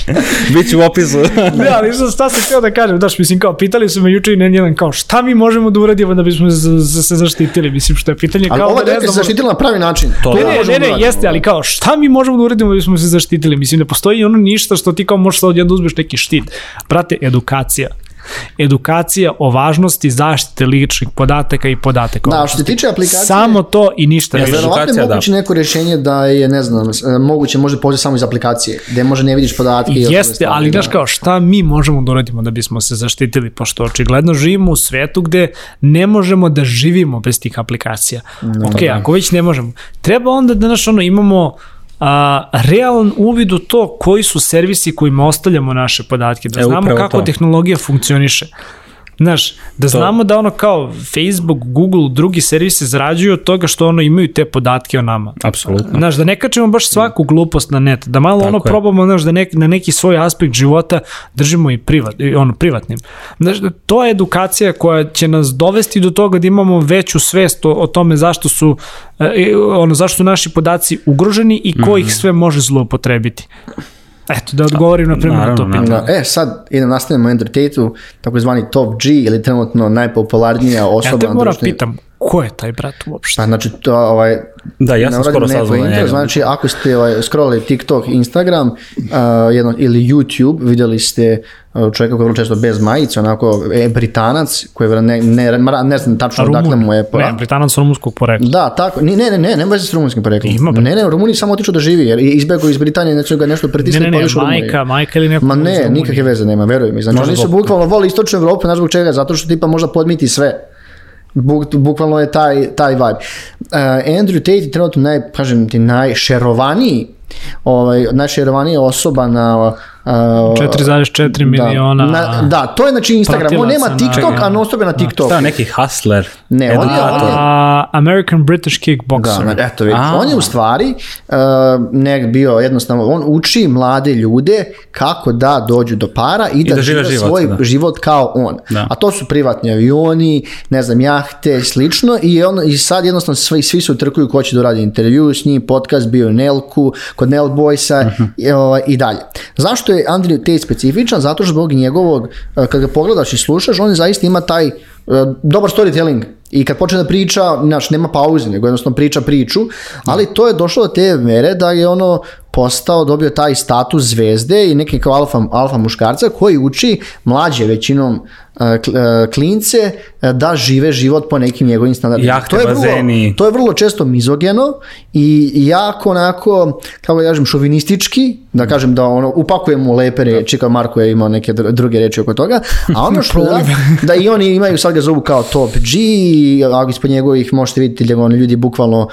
Biće u opisu. ne, ali što šta sam htio da kažem, daš, mislim, kao, pitali su me juče i jedan, kao, šta mi možemo da uradimo da bismo se zaštitili, mislim, što je pitanje ali kao... Ali ova da se zaštitila na pravi način. To ne, ne, ne, ne, jeste, ali kao, šta mi možemo da uradimo da bismo se zaštitili, mislim, ne postoji ono ništa što ti kao možeš sad odjedno uzmeš neki štit. Brate, edukacija edukacija o važnosti zaštite ličnih podataka i podataka. Da, što se tiče aplikacije... Samo to i ništa više. Verovatno je moguće da. neko rešenje da je, ne znam, moguće može pođe samo iz aplikacije, gde može ne vidiš podatke. Jeste, i ali znaš da. kao šta mi možemo da uradimo da bismo se zaštitili, pošto očigledno živimo u svetu gde ne možemo da živimo bez tih aplikacija. No, ok, da. ako već ne možemo, treba onda da naš ono imamo a, realan uvid u to koji su servisi kojima ostavljamo naše podatke, da e, znamo kako to. tehnologija funkcioniše. Znaš, da to. znamo da ono kao Facebook, Google, drugi servisi zarađuju od toga što ono imaju te podatke o nama. Apsolutno. Znaš, da ne kačemo baš svaku glupost na net, da malo Tako ono je. probamo, znaš, da nek, na neki svoj aspekt života držimo i privat, ono, privatnim. Znaš, to je edukacija koja će nas dovesti do toga da imamo veću svest o, o tome zašto su, e, ono, zašto su naši podaci ugroženi i ko mm -hmm. ih sve može zloupotrebiti. Eto, da odgovorim na primjer na to pitanje. Da, e, sad idem nastavljamo Andrew Tate-u, takozvani top G ili trenutno najpopularnija osoba ja te moram pitam, ko je taj brat uopšte? Pa znači, to, ovaj, da, ja sam skoro saznao njega. Znači, ako ste ovaj, scrollali TikTok, Instagram uh, jedno, ili YouTube, videli ste uh, čovjeka koji je vrlo često bez majice, onako je Britanac, koji je ne, ne, ne, ne znam tačno Rumun. dakle mu je... Po... Ne, Britanac rumunskog porekla. Da, tako, ne, ne, ne, ne, nema veze s rumunskim poreklom. Ima, ne, ne, Rumuni samo otiču da živi, jer izbegao iz Britanije, neće ga nešto pritisne, ne, ne, ne, majka, majka ili neko... Ma ne, nikakve veze nema, veruj mi. Znači, oni su bukvalno voli istočnu Evropu, znaš zbog čega, zato što tipa možda podmiti sve. Buk, bukvalno je taj, taj vibe. Uh, Andrew Tate je trenutno naj, kažem ti, najšerovaniji ovaj, najšerovanija osoba na 4,4 da, miliona. Na, da, to je znači Instagram. On nema TikTok, a non stop je na da. TikTok. Da, neki hustler. Ne, on je, on je American British Kickboxer. Da, eto, vidi. On je u stvari uh, ne bio jednostavno, on uči mlade ljude kako da dođu do para i, I da, da žive život, svoj da. život kao on. Da. A to su privatni avioni, ne znam, jahte, slično i, on, i sad jednostavno svi, svi su trkuju ko će da uradi intervju s njim, podcast bio u Nelku, kod Nel Boysa uh -huh. i, ovaj, i dalje. Zašto je Andrew Tate specifičan? Zato što zbog njegovog, eh, kad ga pogledaš i slušaš, on zaista ima taj uh, dobar storytelling. I kad počne da priča, znaš, nema pauze, nego jednostavno priča priču, ali to je došlo do te mere da je ono postao, dobio taj status zvezde i neki kao alfa, alfa muškarca koji uči mlađe većinom klince da žive život po nekim njegovim standardima. Jahte, to je bazeni. Vrlo, to je vrlo često mizogeno i jako onako, kako da kažem, šovinistički, da kažem da ono, upakujemo lepe reči, kao Marko je imao neke druge reči oko toga, a ono što da, da i oni imaju, sad ga zovu kao top G, a ispod njegovih možete vidjeti da oni ljudi bukvalno,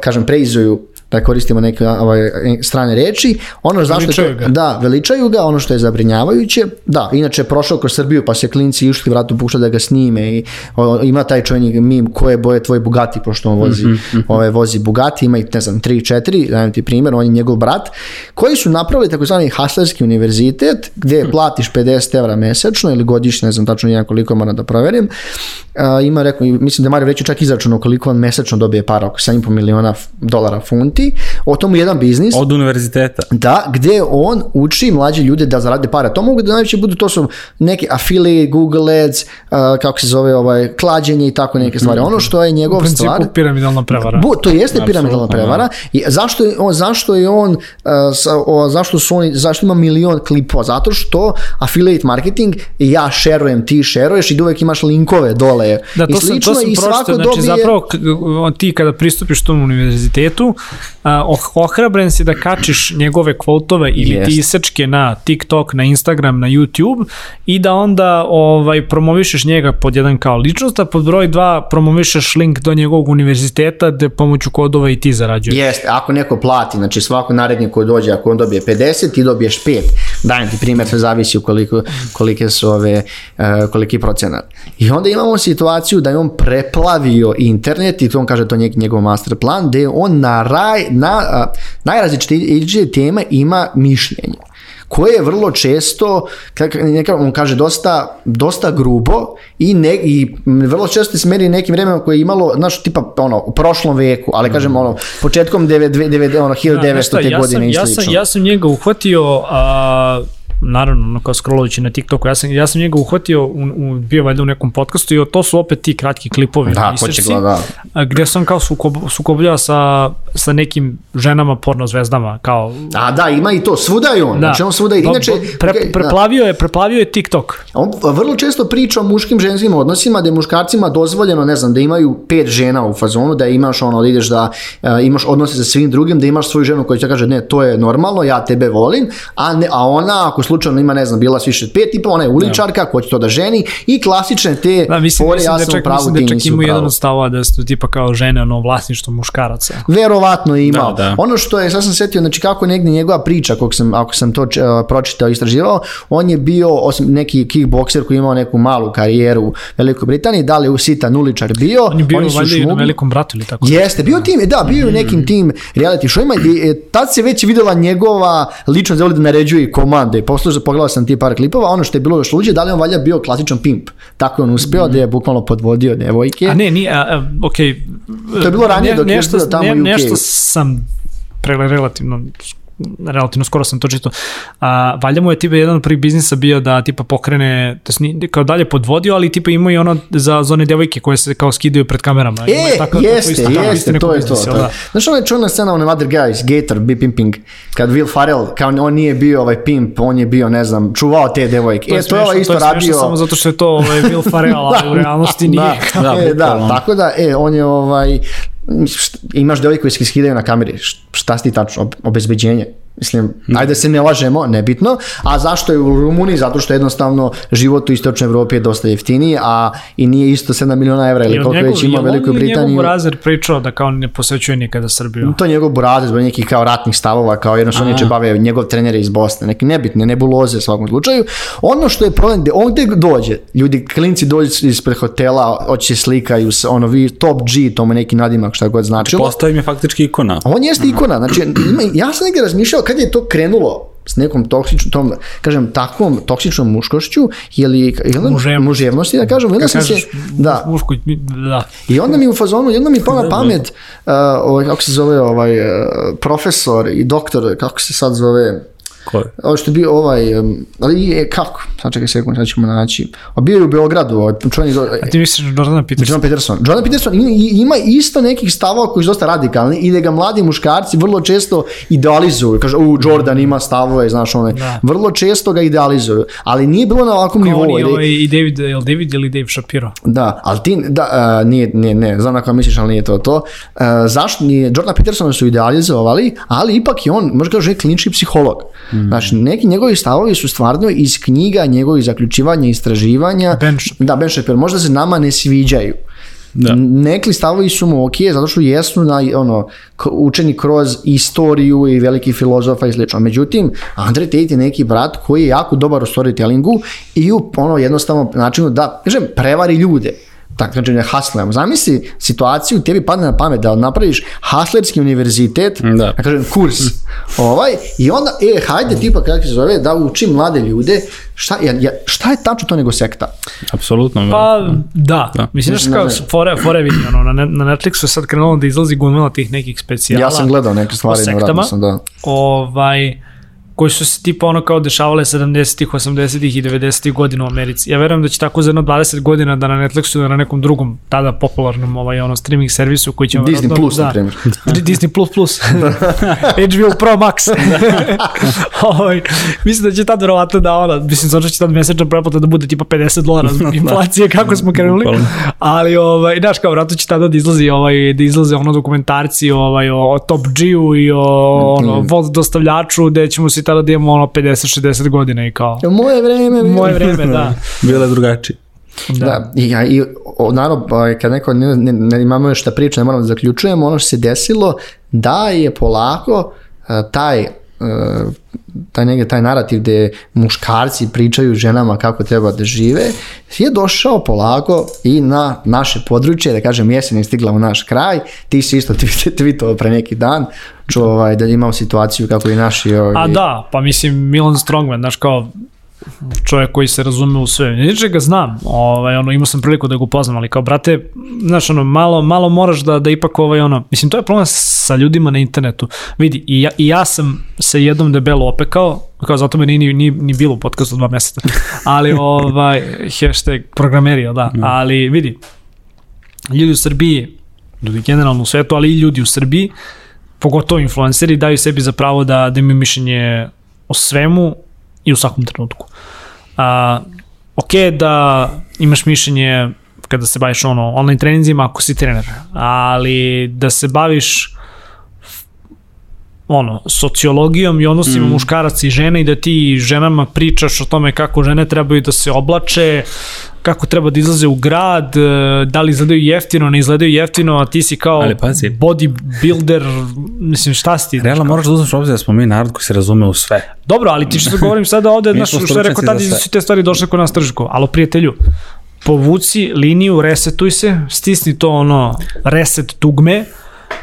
kažem, preizuju da koristimo neke ovaj, strane reči. Ono zašto veličaju ga. Da, veličaju ga, ono što je zabrinjavajuće. Da, inače je prošao kroz Srbiju pa se klinci išli vratno pušta da ga snime i o, ima taj čovjek mim koje boje tvoj Bugatti pošto on vozi, mm -hmm. ovaj, vozi Bugatti, ima i ne znam 3 4, dajem ti primjer, on je njegov brat, koji su napravili takozvani Haslerski univerzitet gde platiš 50 evra mesečno ili godišnje, ne znam tačno jedan koliko moram da proverim. A, ima rekao, mislim da Mario Reći čak izračunao koliko on mesečno dobije para, oko 7,5 miliona dolara funti marketinti, o tomu jedan biznis. Od univerziteta. Da, gde on uči mlađe ljude da zarade para. To mogu da najveće budu, to su neke affiliate, Google Ads, uh, kako se zove, ovaj, klađenje i tako neke stvari. Ono što je njegov U principu stvar... piramidalna prevara. Bu, to jeste piramidalna prevara. I zašto je on, zašto je on uh, sa, o, zašto su oni, zašto ima milion klipova? Zato što affiliate marketing ja šerujem, ti šeruješ i uvek imaš linkove dole. Da, to I slično sam, to sam i svako pročitao, znači dobije... zapravo ti kada pristupiš tom univerzitetu, a, oh- ohrabren si da kačiš njegove kvotove ili Jest. ti isečke na TikTok, na Instagram, na YouTube i da onda ovaj promovišeš njega pod jedan kao ličnost, a pod broj dva promovišeš link do njegovog univerziteta gde pomoću kodova i ti zarađuješ. Jeste, ako neko plati, znači svako narednik ko dođe, ako on dobije 50, ti dobiješ 5. Dajem ti primjer, sve zavisi koliko, kolike su ove, uh, koliki procenat. I onda imamo situaciju da je on preplavio internet i to on kaže to je njegov master plan, gde on na, raj, na uh, najrazličitije teme ima mišljenje koje je vrlo često, neka, on kaže, dosta, dosta grubo i, ne, i vrlo često se meri nekim vremenom koje je imalo, znaš, tipa, ono, u prošlom veku, ali kažem, ono, početkom 9, ono, 1900. šta, te ja godine sam, i ja slično. sam, ja sam njega uhvatio, a, naravno, ono kao scrollujući na TikToku, ja sam, ja sam njega uhvatio, u, u, bio valjda u nekom podcastu i to su opet ti kratki klipovi. Da, ko će gleda, Gde sam kao sukob, sukobljava sa, sa nekim ženama porno zvezdama, kao... A da, ima i to, svuda je on, Da. znači on svuda ide. Inače, Pre, okej, da. preplavio je, preplavio je TikTok. On vrlo često priča o muškim ženskim odnosima, da je muškarcima dozvoljeno, ne znam, da imaju pet žena u fazonu, da imaš ono, da ideš da uh, imaš odnose sa svim drugim, da imaš svoju ženu koja će kaže ne, to je normalno, ja tebe volim, a, ne, a ona ako slučajno ima, ne znam, bila s više od pet tipa, ona je uličarka, ko će to da ženi i klasične te Da, mislim, fore, mislim ja da sam čak, u pravu, mislim ti da čak ima jedan od stavova da su tipa kao žene ono vlasništvo muškaraca. Verovatno je imao. Da, da. Ono što je, sad sam setio, znači kako je negdje njegova priča, kog sam, ako sam to uh, pročitao i istraživao, on je bio osim neki kickbokser koji je imao neku malu karijeru u Velikoj Britaniji, da li je u sitan uličar bio, On je bio oni su na šmugli- velikom bratu ili tako. Jeste, bio tim, da, bio je u nekim tim reality showima i e, tad se već videla njegova ličnost da da naređuje i komande. Posluže, pogledao sam ti par klipova, ono što je bilo još luđe, da li je on valjda bio klasičan pimp. Tako je on uspeo da je bukvalno podvodio devojke. A ne, nije, a, a, ok. To je bilo ranije dok je nešto, bio tamo u ne, UK-u. Nešto sam pre, relativno relativno skoro sam to čitao. A, valjda mu je tipa jedan od prvih biznisa bio da tipa pokrene, to sni, kao dalje podvodio, ali tipa ima i ono za, za one devojke koje se kao skidaju pred kamerama. E, tako- tako jeste, isto- tako isto jeste, neko to je to. da? Znaš ona je čuna scena one Other Guys, Gator, Be Pimping, kad Will Farrell, kao on nije bio ovaj pimp, on je bio, ne znam, čuvao te devojke. To e, to je ovaj isto to je radio. samo zato što je to ovaj, Will Ferrell, ali u realnosti nije. Da, Da, e, da, tako da, e, on je ovaj, imaš devojke koji se skidaju na kameri, šta si ti tačno, Ob- obezbeđenje. Mislim, ajde se ne lažemo, nebitno. A zašto je u Rumuniji? Zato što jednostavno život u istočnoj Evropi je dosta jeftiniji, a i nije isto 7 miliona evra ili koliko njegov- već ima u Velikoj Britaniji. njegov Razer pričao da kao ne posvećuje nikada Srbiju. To je njegov burazer zbog nekih kao ratnih stavova, kao jednostavno neće bave njegov trener iz Bosne, neki nebitne nebuloze u svakom slučaju. Ono što je problem, gde on gde dođe, ljudi, klinci dođu ispred hotela, hoće se slikaju, s, ono, vi, top G, to mu neki nadimak, šta god značilo. Postao im je faktički ikona. On jeste ikona, znači, ja sam negdje razmišljao kad je to krenulo s nekom toksičnom, tom, kažem, takvom toksičnom muškošću, ili, ili Muževnosti. muževnosti, da kažem, onda sam se, da, muško, da. i onda mi u fazonu, jedno mi pao na pamet, uh, ovaj, kako se zove, ovaj, profesor i doktor, kako se sad zove, Ko je? ovo što je bio ovaj, um, ali je, kako, sad čekaj sekund, sad ćemo naći, a bio je u Beogradu, ovaj, čuveni, A ti misliš Jordana Peterson? Jordan Peterson. Jordan Peterson ima isto nekih stavova koji su dosta radikalni i da ga mladi muškarci vrlo često idealizuju. Kaže, u, Jordan ima stavove, znaš, one. Da. Vrlo često ga idealizuju, ali nije bilo na ovakvom Kao nivou. on i, jer je- ovaj, i David, je li David ili Dave Shapiro? Da, ali ti, da, a, nije, nije, ne, znam na koja misliš, ali nije to to. A, zašto nije, Jordan Peterson su idealizovali, ali ipak je on, možda kaže, klinički psiholog. Znači, neki njegovi stavovi su stvarno iz knjiga, njegovih zaključivanja, istraživanja. Ben Shapiro. Da, Ben Shapiro, možda se nama ne sviđaju. Da. Neki stavovi su mu ok, zato što jesu na, ono, učeni kroz istoriju i veliki filozofa i slično. Međutim, Andre Tate je neki brat koji je jako dobar u storytellingu i u ono jednostavnom načinu da, kažem, prevari ljude tako znači ne haslujemo. Zamisli situaciju, tebi padne na pamet da napraviš haslerski univerzitet, da, da kažem kurs, ovaj, i onda, e, hajde tipa kako se zove, da učim mlade ljude, šta, ja, ja, šta je tačno to nego sekta? Apsolutno. Pa, da. da. Mislim, znaš kao, fore, fore vidi, ono, na, na Netflixu je sad krenulo da izlazi gomila tih nekih specijala. Ja sam gledao neke stvari, sektama, sam, da. Ovaj, koji su se tipa ono kao dešavale 70-ih, 80-ih i 90-ih godina u Americi. Ja verujem da će tako za jedno 20 godina da na Netflixu da na nekom drugom tada popularnom ovaj, ono, streaming servisu koji će... Disney verovatno, Plus, da, na primjer. Disney Plus Plus. HBO Pro Max. ovaj, mislim da će tad verovatno da ona, mislim znači će tad mesečna preplata da bude tipa 50 dolara inflacije kako smo krenuli. Ali ovaj, znaš kao vratno će tada da izlazi ovaj, da izlaze ono dokumentarci ovaj, o, o Top G-u i o ono, vod dostavljaču gde ćemo se tada da imamo ono 50-60 godina i kao... Moje vreme. Moje vreme, da. Bile drugačije. Da. da. I, ja, i o, naravno, pa, kad neko ne, ne, ne imamo još šta priča, ne moramo da zaključujemo, ono što se desilo, da je polako uh, taj taj negdje taj narativ gde muškarci pričaju ženama kako treba da žive, je došao polako i na naše područje, da kažem jesen je stigla u naš kraj, ti si isto tweetovao pre neki dan, čuo ovaj, da imao situaciju kako i naši... Ovaj... A da, pa mislim Milan Strongman, znaš kao, čovjek koji se razume u sve. Niče ga znam, ovaj, ono, imao sam priliku da ga upoznam, ali kao, brate, znaš, ono, malo, malo moraš da, da ipak, ovaj, ono, mislim, to je problem sa ljudima na internetu. Vidi, i ja, i ja sam se jednom debelo opekao, kao zato me nije ni, ni bilo u podcastu dva meseca, ali, ovaj, hashtag programerio, da, mm. ali vidi, ljudi u Srbiji, ljudi generalno u svetu, ali i ljudi u Srbiji, pogotovo influenceri, daju sebi za pravo da, da imaju mišljenje o svemu, i u svakom trenutku. A, ok da imaš mišljenje kada se baviš ono, online treninzima ako si trener, ali da se baviš ono, sociologijom i odnosima mm. muškaraca i žene i da ti ženama pričaš o tome kako žene trebaju da se oblače, kako treba da izlaze u grad, e, da li izgledaju jeftino, ne izgledaju jeftino, a ti si kao Ali, pazi. bodybuilder, mislim šta si ti? Realno moraš da uzmeš obzir da smo mi narod koji se razume u sve. Dobro, ali ti što govorim sada ovde, znaš, što je rekao tada su te stvari došle kod nas tržko, ali prijatelju, povuci liniju, resetuj se, stisni to ono reset tugme,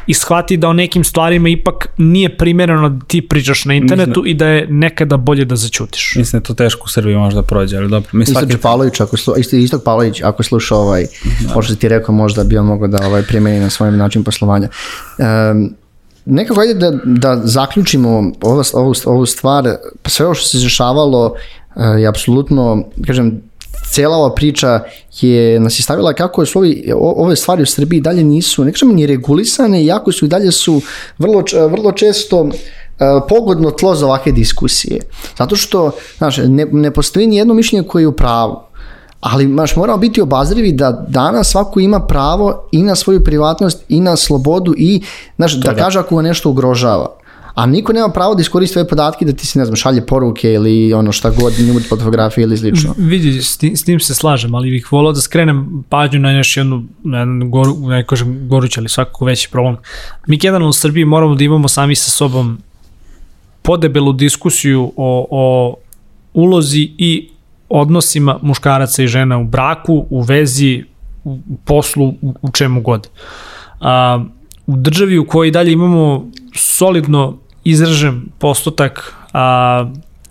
i shvati da o nekim stvarima ipak nije primjereno da ti pričaš na internetu Mislim, i da je nekada bolje da začutiš. Mislim da je to teško u Srbiji možda prođe, ali dobro. Mi svaki... Pavlović, ako slu, isto, Istok Pavlović, ako sluša ovaj, da. pošto ti rekao možda bi on mogao da ovaj, primjeni na svoj način poslovanja. Um, nekako ajde da, da zaključimo ovu, ovu, ovu stvar, sve ovo što se izrešavalo uh, je apsolutno, kažem, cela ova priča je nas je stavila kako su ovi, ove stvari u Srbiji dalje nisu, ne kažem ni regulisane, iako su i dalje su vrlo, vrlo često pogodno tlo za ovakve diskusije. Zato što, znaš, ne, ne postoji ni jedno mišljenje koje je u pravu. Ali, znaš, moramo biti obazrivi da danas svako ima pravo i na svoju privatnost i na slobodu i, znaš, da, da kaže ako ga nešto ugrožava a niko nema pravo da iskoristi ove podatke da ti se, ne znam, šalje poruke ili ono šta god, ne bude fotografije ili slično. Vidi, s tim, s tim se slažem, ali bih volao da skrenem pažnju na još jednu, na jednu goru, ne kažem goruće, ali svakako veći problem. Mi generalno u Srbiji moramo da imamo sami sa sobom podebelu diskusiju o, o ulozi i odnosima muškaraca i žena u braku, u vezi, u poslu, u, u čemu god. A, u državi u kojoj dalje imamo solidno izražen postotak a,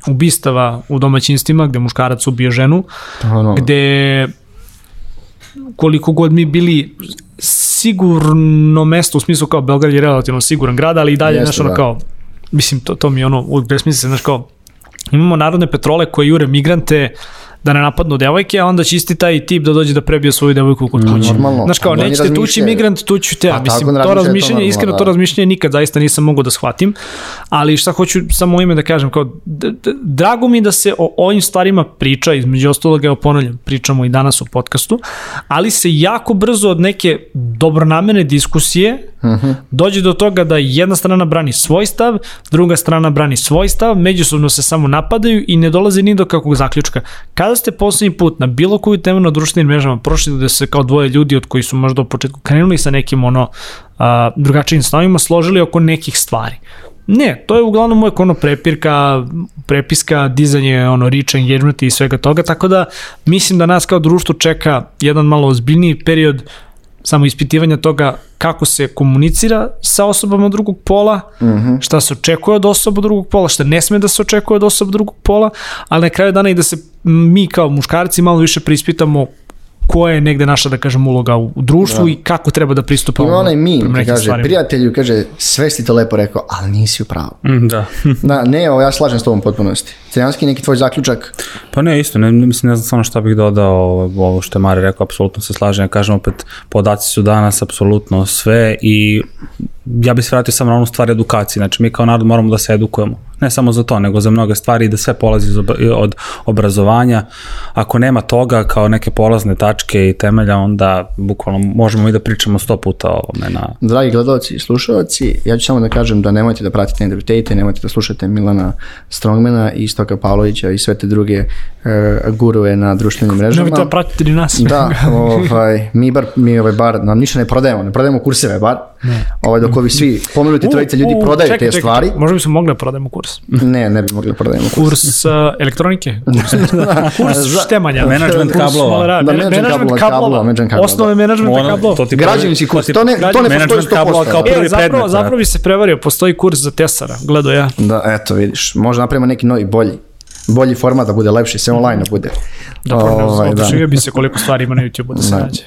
ubistava u domaćinstvima gde muškarac ubije ženu, ano. gde koliko god mi bili sigurno mesto, u smislu kao Belgrad je relativno siguran grad, ali i dalje, Jeste, znaš, ono da. kao, mislim, to, to mi je ono, uvijek besmisli znaš, kao, imamo narodne petrole koje jure migrante, da ne napadnu devojke, a onda će isti taj tip da dođe da prebije svoju devojku kod kuće. Normalno. Znaš kao, nećete tući migrant, tuću te. Pa, Mislim, to razmišljanje, iskreno da. to razmišljanje nikad zaista nisam mogao da shvatim, ali šta hoću samo ime da kažem, kao, drago mi da se o ovim stvarima priča, između ostalog, evo ponavljam, pričamo i danas u podcastu, ali se jako brzo od neke dobronamene diskusije uh mhm. -huh. dođe do toga da jedna strana brani svoj stav, druga strana brani svoj stav, međusobno se samo napadaju i ne dolaze ni do kakvog zaključka. Kada Kada ste poslednji put na bilo koju temu na društvenim mrežama prošli da se kao dvoje ljudi od koji su možda u početku krenuli sa nekim ono a, drugačijim stavima složili oko nekih stvari. Ne, to je uglavnom uvek ono prepirka, prepiska, dizanje, ono, reach engagement i svega toga, tako da mislim da nas kao društvo čeka jedan malo ozbiljniji period samo ispitivanja toga kako se komunicira sa osobama drugog pola, Mhm. -huh. šta se očekuje od osoba drugog pola, šta ne sme da se očekuje od osoba drugog pola, ali na kraju dana i da se mi kao muškarci malo više preispitamo koja je negde naša, da kažem, uloga u društvu da. i kako treba da pristupamo. Ima onaj mi, kaže, stvarima. prijatelju, kaže, sve si to lepo rekao, ali nisi u pravu. Mm, da. da, ne, ovo, ja slažem s tobom potpunosti. Crjanski, neki tvoj zaključak? Pa ne, isto, ne, mislim, ne znam samo šta bih dodao ovo što je Mari rekao, apsolutno se slažem, ja kažem opet, podaci su danas apsolutno sve i ja bih se vratio samo na onu stvar edukacije, znači mi kao narod moramo da se edukujemo, ne samo za to, nego za mnoge stvari i da sve polazi od obrazovanja. Ako nema toga kao neke polazne tačke i temelja, onda bukvalno možemo i da pričamo sto puta o ovome. Na... Dragi gledalci i slušalci, ja ću samo da kažem da nemojte da pratite Andrew Tate, nemojte da slušate Milana Strongmana i Stoka Pavlovića i sve te druge uh, guruje na društvenim mrežama. Nemojte da pratite ni nas. Da, ovaj, mi bar, mi ovaj bar, nam ništa ne prodajemo, ne prodajemo kurseve bar, ne. ovaj, dok ovi svi pomenuti trojice ljudi u, prodaju čekaj, te čekaj, stvari. Možda bi smo mogli da prodajemo kurs. Ne, ne bi mogli da prodajemo kurs. Kurs uh, elektronike, kurs, štemanja. Management kablova. Da, management kablova, kablova, management kablova. Osnove management kablova. To ti Građevinski kurs, to ne, to ne postoji 100%. Kao prvi e, zapravo, zapravo bi se prevario, postoji kurs za tesara, gledao ja. Da, eto vidiš, možda napravimo neki novi bolji bolji format da bude lepši, sve online da bude. Da, ovaj, da. bi se koliko stvari ima na YouTube da se nađe.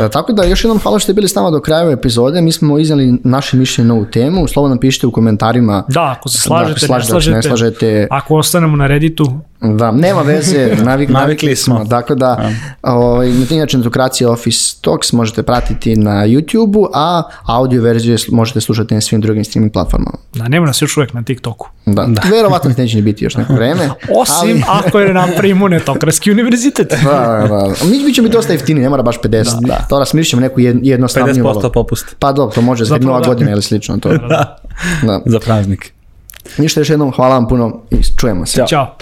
E, tako da još jednom hvala što ste bili s nama do kraja epizode. Mi smo iznali naše mišljenje na ovu temu. Slobodno pišite u komentarima. Da, ako se slažete, da, slažete, ne slažete. Ne slažete. Ako ostanemo na Redditu, Da, nema veze, navik, navikli smo. Tako da, ovaj, inače Netokracija Office Talks možete pratiti na YouTube-u, a audio verziju možete slušati na svim drugim streaming platformama. Da, nema nas još uvek na TikToku. Da, da. verovatno neće ni biti još neko vreme. Osim ali... ako je napravimo Netokraski univerzitet. da, da, mi, mi ćemo biti dosta jeftini, ne mora baš 50. Da, da. To da smišljamo neku jednostavniju. 50% popust. Pa dobro, to može za nova da. godina ili slično. To. da. da. Za praznik. Ništa još jednom, hvala vam puno i čujemo se. Ćao. Ćao.